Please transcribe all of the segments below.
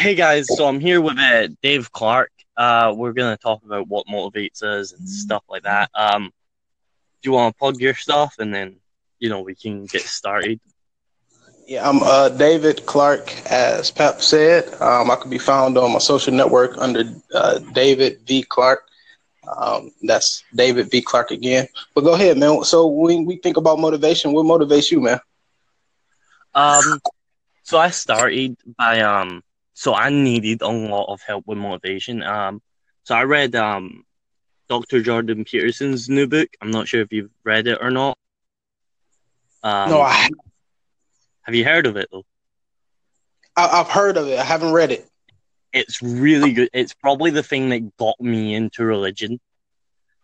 hey guys, so I'm here with uh, Dave Clark. Uh, we're gonna talk about what motivates us and stuff like that. Um, do you want to plug your stuff and then you know we can get started? Yeah, I'm uh, David Clark, as Pep said. Um, I can be found on my social network under uh, David V Clark. Um, that's David V Clark again. But go ahead, man. So when we think about motivation, what motivates you, man? Um, so I started by um, so I needed a lot of help with motivation. Um, so I read um, Dr. Jordan Peterson's new book. I'm not sure if you've read it or not. Um, no, I have Have you heard of it though? I, have heard of it. I haven't read it. It's really good. It's probably the thing that got me into religion.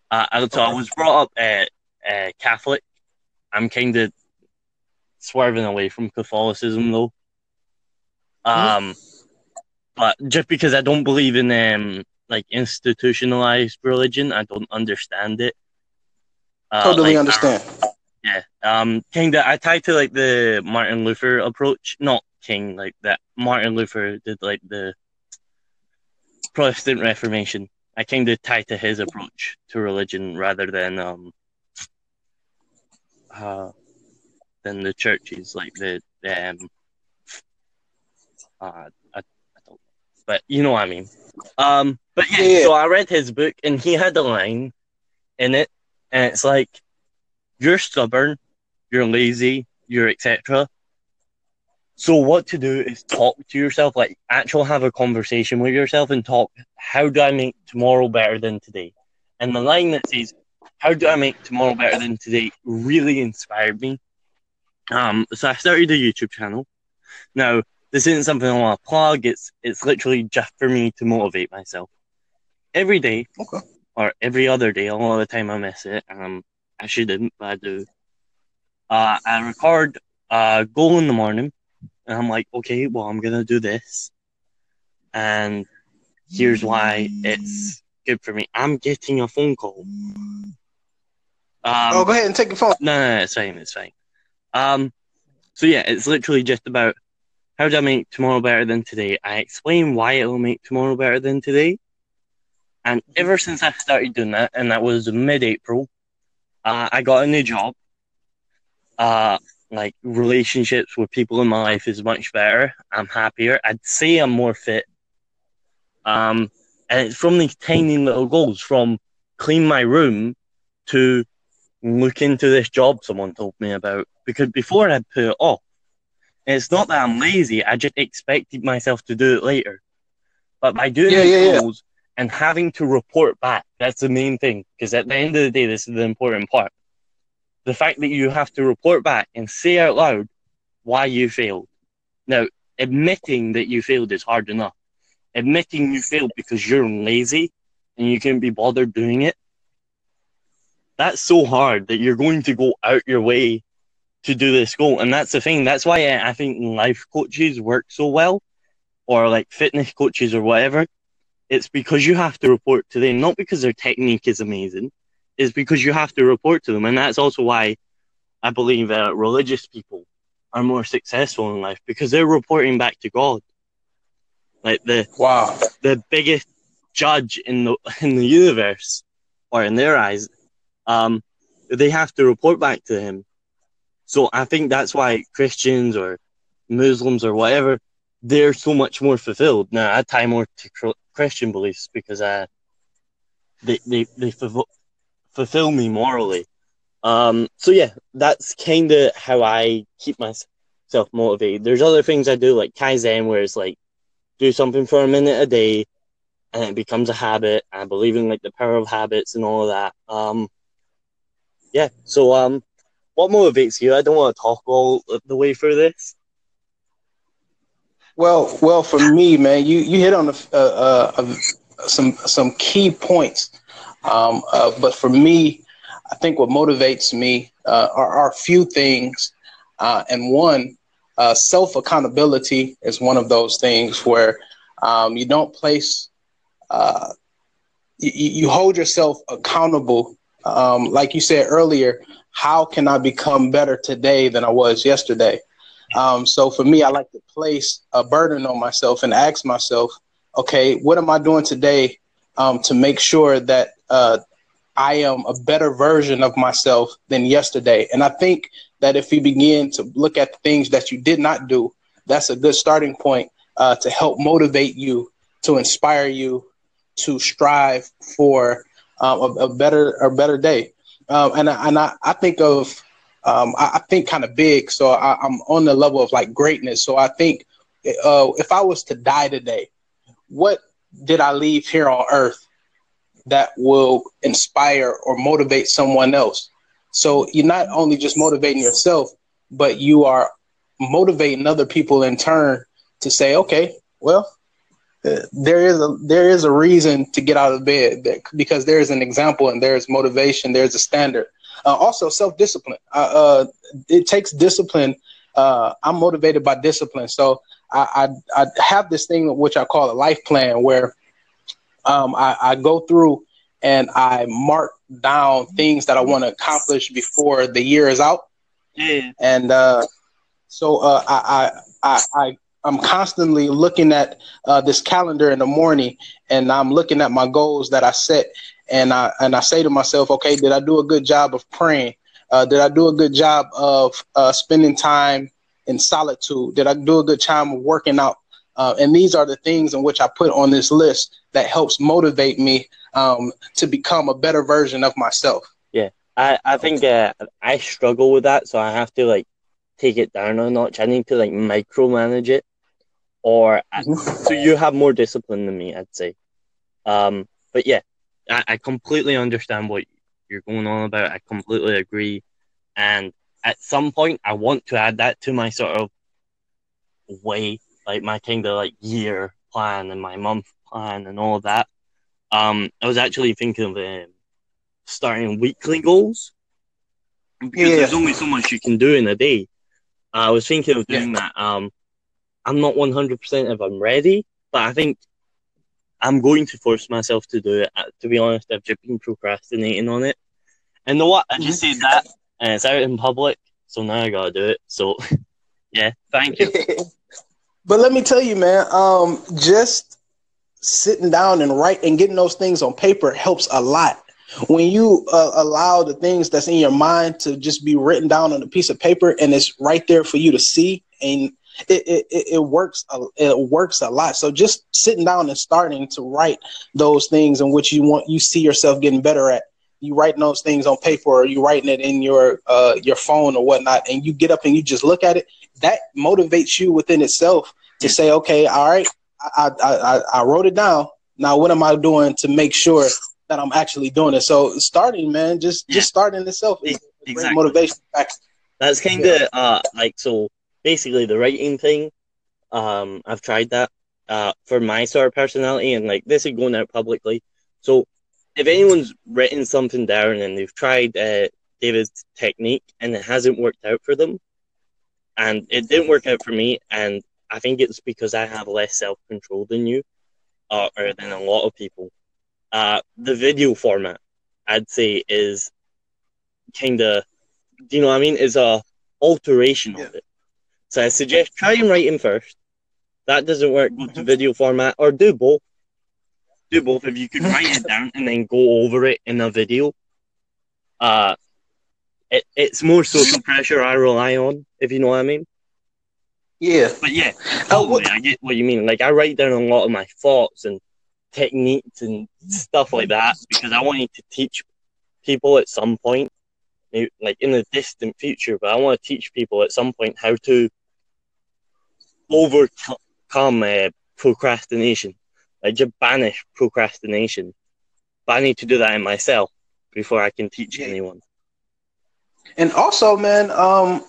Uh, so I was brought up uh, uh, Catholic. I'm kind of swerving away from Catholicism though. Um, but just because I don't believe in um like institutionalized religion, I don't understand it. Uh, totally like, understand. Uh, yeah. Um, kind of. I tied to like the Martin Luther approach, not King, like that. Martin Luther did like the Protestant Reformation. I kind of tie to his approach to religion rather than um uh than the churches like the um uh I, I don't know. But you know what I mean. Um but yeah, yeah, so I read his book and he had a line in it and it's like you're stubborn, you're lazy, you're etc. So what to do is talk to yourself, like actually have a conversation with yourself and talk. How do I make tomorrow better than today? And the line that says, "How do I make tomorrow better than today?" really inspired me. Um, so I started a YouTube channel. Now this isn't something I want to plug. It's it's literally just for me to motivate myself. Every day, okay. or every other day, a lot of the time I miss it. Um, I shouldn't, but I do. Uh, I record a goal in the morning and I'm like, okay, well, I'm gonna do this, and here's why it's good for me. I'm getting a phone call. Um, oh, go ahead and take the phone. No, no, no, it's fine, it's fine. Um, so yeah, it's literally just about how do I make tomorrow better than today. I explain why it will make tomorrow better than today, and ever since I started doing that, and that was mid-April, uh, I got a new job. Uh, like relationships with people in my life is much better. I'm happier. I'd say I'm more fit. Um, and it's from these tiny little goals, from clean my room to look into this job someone told me about. Because before I'd put it off. It's not that I'm lazy. I just expected myself to do it later. But by doing yeah, yeah, goals yeah. and having to report back, that's the main thing. Because at the end of the day, this is the important part the fact that you have to report back and say out loud why you failed. Now, admitting that you failed is hard enough. Admitting you failed because you're lazy and you can't be bothered doing it, that's so hard that you're going to go out your way to do this goal. And that's the thing. That's why I think life coaches work so well, or like fitness coaches or whatever. It's because you have to report to them, not because their technique is amazing, is because you have to report to them. And that's also why I believe that religious people are more successful in life because they're reporting back to God. Like the wow, the biggest judge in the in the universe, or in their eyes, um, they have to report back to him. So I think that's why Christians or Muslims or whatever, they're so much more fulfilled. Now I tie more to Christian beliefs because uh, they they they fulfill me morally. Um, so yeah, that's kind of how I keep myself motivated. There's other things I do like Kaizen, where it's like do something for a minute a day, and it becomes a habit. I believe in like the power of habits and all of that. Um, yeah. So um, what motivates you? I don't want to talk all the way through this. Well, well, for me, man, you you hit on some some key points um, uh, but for me, I think what motivates me uh, are, are, a few things. Uh, and one, uh, self accountability is one of those things where um, you don't place, you, you, hold yourself accountable. Um, like you said earlier, how can I become better today than I was yesterday? Um, so for me, I like to place a burden on myself and ask myself, okay, what am I doing today um, to make sure that uh, I am a better version of myself than yesterday? And I think that if you begin to look at the things that you did not do, that's a good starting point uh, to help motivate you, to inspire you, to strive for um, a, a, better a better day. Um, and I, and I, I think of um, I, I, think kind of big, so I, am on the level of like greatness. So I think uh, if I was to die today, what did I leave here on Earth that will inspire or motivate someone else? So you're not only just motivating yourself, but you are motivating other people in turn to say, okay, well, there is a there is a reason to get out of bed because there is an example and there's motivation, there's a standard. Uh, also, self discipline. Uh, uh, it takes discipline. Uh, I'm motivated by discipline, so I, I, I have this thing which I call a life plan where um, I, I go through and I mark down things that I want to accomplish before the year is out. Yeah. And uh, so uh, I, I, I, I'm constantly looking at uh, this calendar in the morning, and I'm looking at my goals that I set, and I and I say to myself, okay, did I do a good job of praying? Uh, did I do a good job of uh, spending time in solitude? Did I do a good job of working out? Uh, and these are the things in which I put on this list that helps motivate me um, to become a better version of myself. Yeah, I I think uh, I struggle with that, so I have to like take it down a notch. I need to like micromanage it, or so you have more discipline than me, I'd say. Um, but yeah, I, I completely understand what you're going on about. I completely agree, and at some point, I want to add that to my sort of way, like my kind of like year plan and my month plan and all of that. Um, I was actually thinking of um, starting weekly goals because yeah. there's only so much you can do in a day. I was thinking of doing yeah. that. Um, I'm not 100% if I'm ready, but I think I'm going to force myself to do it. Uh, to be honest, I've just been procrastinating on it. And know what? I just said that, and it's out in public, so now I gotta do it. So, yeah, thank you. but let me tell you, man, um, just sitting down and write and getting those things on paper helps a lot when you uh, allow the things that's in your mind to just be written down on a piece of paper and it's right there for you to see and it, it, it works a, it works a lot so just sitting down and starting to write those things in which you want you see yourself getting better at you writing those things on paper or you writing it in your uh, your phone or whatnot and you get up and you just look at it that motivates you within itself to say okay all right I, I, I, I wrote it down now what am i doing to make sure that I'm actually doing it. So starting, man, just yeah. just starting itself is exactly. motivation factor. That's kind of yeah. uh like so basically the writing thing. Um, I've tried that uh for my sort of personality, and like this is going out publicly. So if anyone's written something down and they've tried uh, David's technique and it hasn't worked out for them, and it didn't work out for me, and I think it's because I have less self control than you, uh, or than a lot of people. Uh, the video format, I'd say, is kind of, do you know what I mean? Is a alteration yeah. of it. So I suggest try and write in first. That doesn't work. Go to video format or do both. Do both. If you could write it down and then go over it in a video, uh, it, it's more social pressure I rely on, if you know what I mean. Yeah. But yeah, totally, uh, I get what you mean. Like I write down a lot of my thoughts and techniques and stuff like that because I wanted to teach people at some point, maybe, like in the distant future, but I want to teach people at some point how to overcome uh, procrastination, like just banish procrastination. But I need to do that in myself before I can teach anyone. And also, man, um,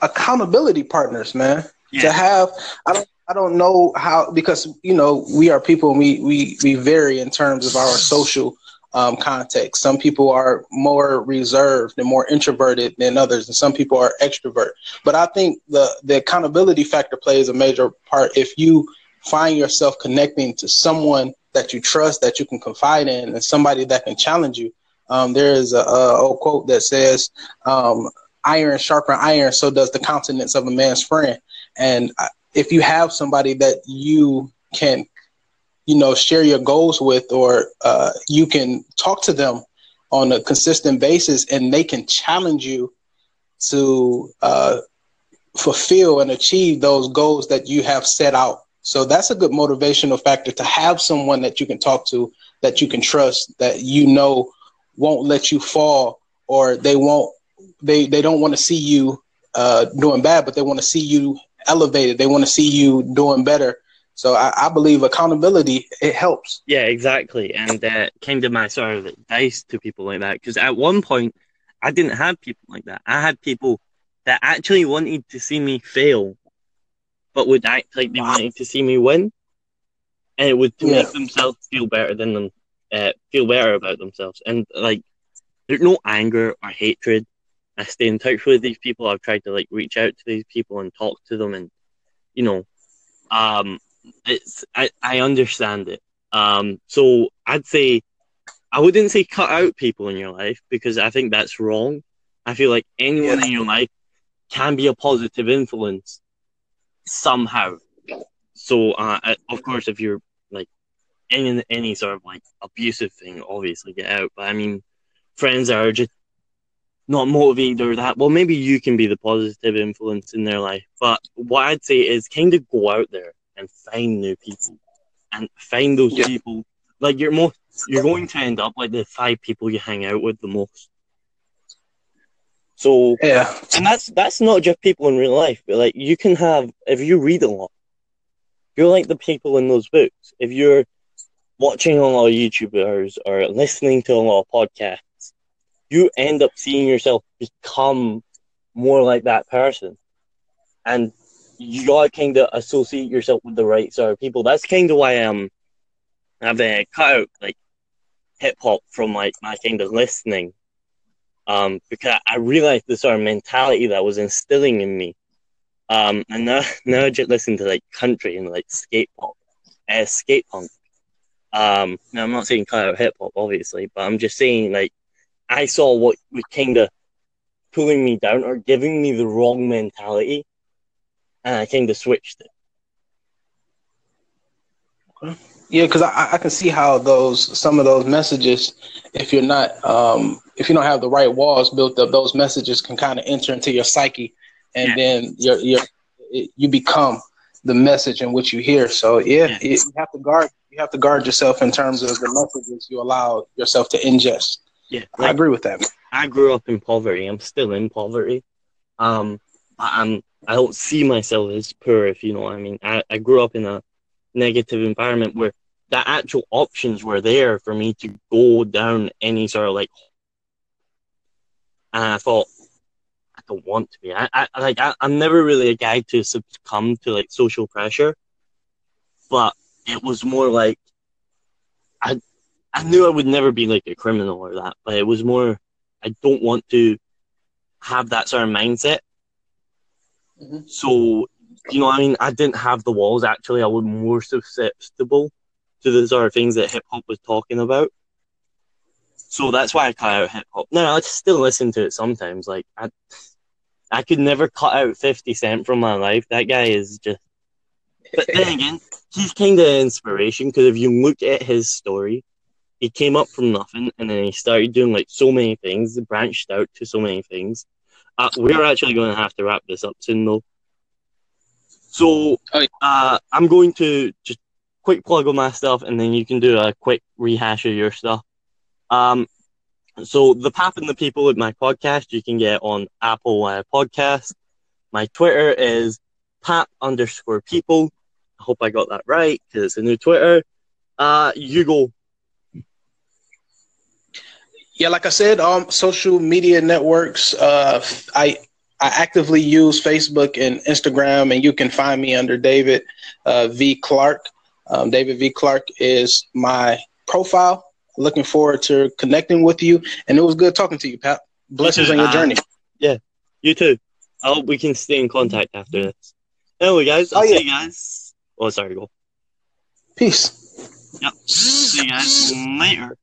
accountability partners, man. Yeah. To have, I don't I don't know how because you know we are people and we we we vary in terms of our social um, context. Some people are more reserved and more introverted than others, and some people are extrovert. But I think the the accountability factor plays a major part. If you find yourself connecting to someone that you trust, that you can confide in, and somebody that can challenge you, um, there is a, a, old quote that says, um, iron sharpen iron, so does the countenance of a man's friend. And uh, if you have somebody that you can, you know, share your goals with, or uh, you can talk to them on a consistent basis, and they can challenge you to uh, fulfill and achieve those goals that you have set out. So that's a good motivational factor to have someone that you can talk to, that you can trust, that you know won't let you fall, or they won't they they don't want to see you uh, doing bad, but they want to see you elevated. They want to see you doing better. So I, I believe accountability it helps. Yeah, exactly, and uh, kind of my sort of advice to people like that because at one point I didn't have people like that. I had people that actually wanted to see me fail, but would act like they wanted to see me win, and it would to yeah. make themselves feel better than them, uh, feel better about themselves. And like, there's no anger or hatred. I stay in touch with these people. I've tried to like reach out to these people and talk to them, and you know, um, it's I I understand it. Um, so I'd say I wouldn't say cut out people in your life because I think that's wrong. I feel like anyone in your life can be a positive influence somehow. So, uh, of course, if you're like any any sort of like abusive thing, obviously get out. But I mean, friends are just not motivated or that. Well, maybe you can be the positive influence in their life. But what I'd say is kind of go out there and find new people and find those yeah. people. Like you're most, you're going to end up like the five people you hang out with the most. So yeah, and that's that's not just people in real life, but like you can have if you read a lot, you're like the people in those books. If you're watching a lot of YouTubers or listening to a lot of podcasts, you end up seeing yourself become more like that person, and you gotta kind of associate yourself with the right sort of people. That's kind of why um I've uh, cut out like hip hop from like my kind of listening um, because I realized the sort of mentality that was instilling in me. Um, and now, now I just listen to like country and like skate pop, uh, skate punk. Um, now I'm not saying cut out hip hop, obviously, but I'm just saying like I saw what was kind of pulling me down or giving me the wrong mentality, and I kind of switched it. Okay. Yeah, because I, I can see how those some of those messages, if you're not um, if you don't have the right walls built up, those messages can kind of enter into your psyche, and yeah. then you're, you're you become the message in which you hear. So yeah, yeah. you have to guard you have to guard yourself in terms of the messages you allow yourself to ingest. Yeah, like, I agree with that. I grew up in poverty. I'm still in poverty. Um, I'm I don't see myself as poor, if you know what I mean. I, I grew up in a negative environment where the actual options were there for me to go down any sort of like and I thought I don't want to be. I, I like I, I'm never really a guy to succumb to like social pressure, but it was more like I I knew I would never be like a criminal or that, but it was more I don't want to have that sort of mindset. Mm-hmm. So you know, I mean, I didn't have the walls. Actually, I was more susceptible to the sort of things that hip hop was talking about. So that's why I cut out hip hop. No, I still listen to it sometimes. Like I, I could never cut out Fifty Cent from my life. That guy is just. But then again, he's kind of inspiration because if you look at his story, he came up from nothing and then he started doing like so many things, branched out to so many things. Uh, we're actually going to have to wrap this up soon, though. So uh, I'm going to just quick plug of my stuff, and then you can do a quick rehash of your stuff. Um, so the Pap and the People of my podcast you can get on Apple uh, Podcast. My Twitter is Pap underscore People. I hope I got that right because it's a new Twitter. Uh, you go. Yeah, like I said, um, social media networks. Uh, I I actively use Facebook and Instagram, and you can find me under David uh, V Clark. Um, David V Clark is my profile looking forward to connecting with you. And it was good talking to you, Pat. Blessings you on your journey. Yeah, you too. I hope we can stay in contact after this. Anyway, guys, I'll oh, yeah. see you guys. Oh, sorry, go. Peace. Yep. See you guys later.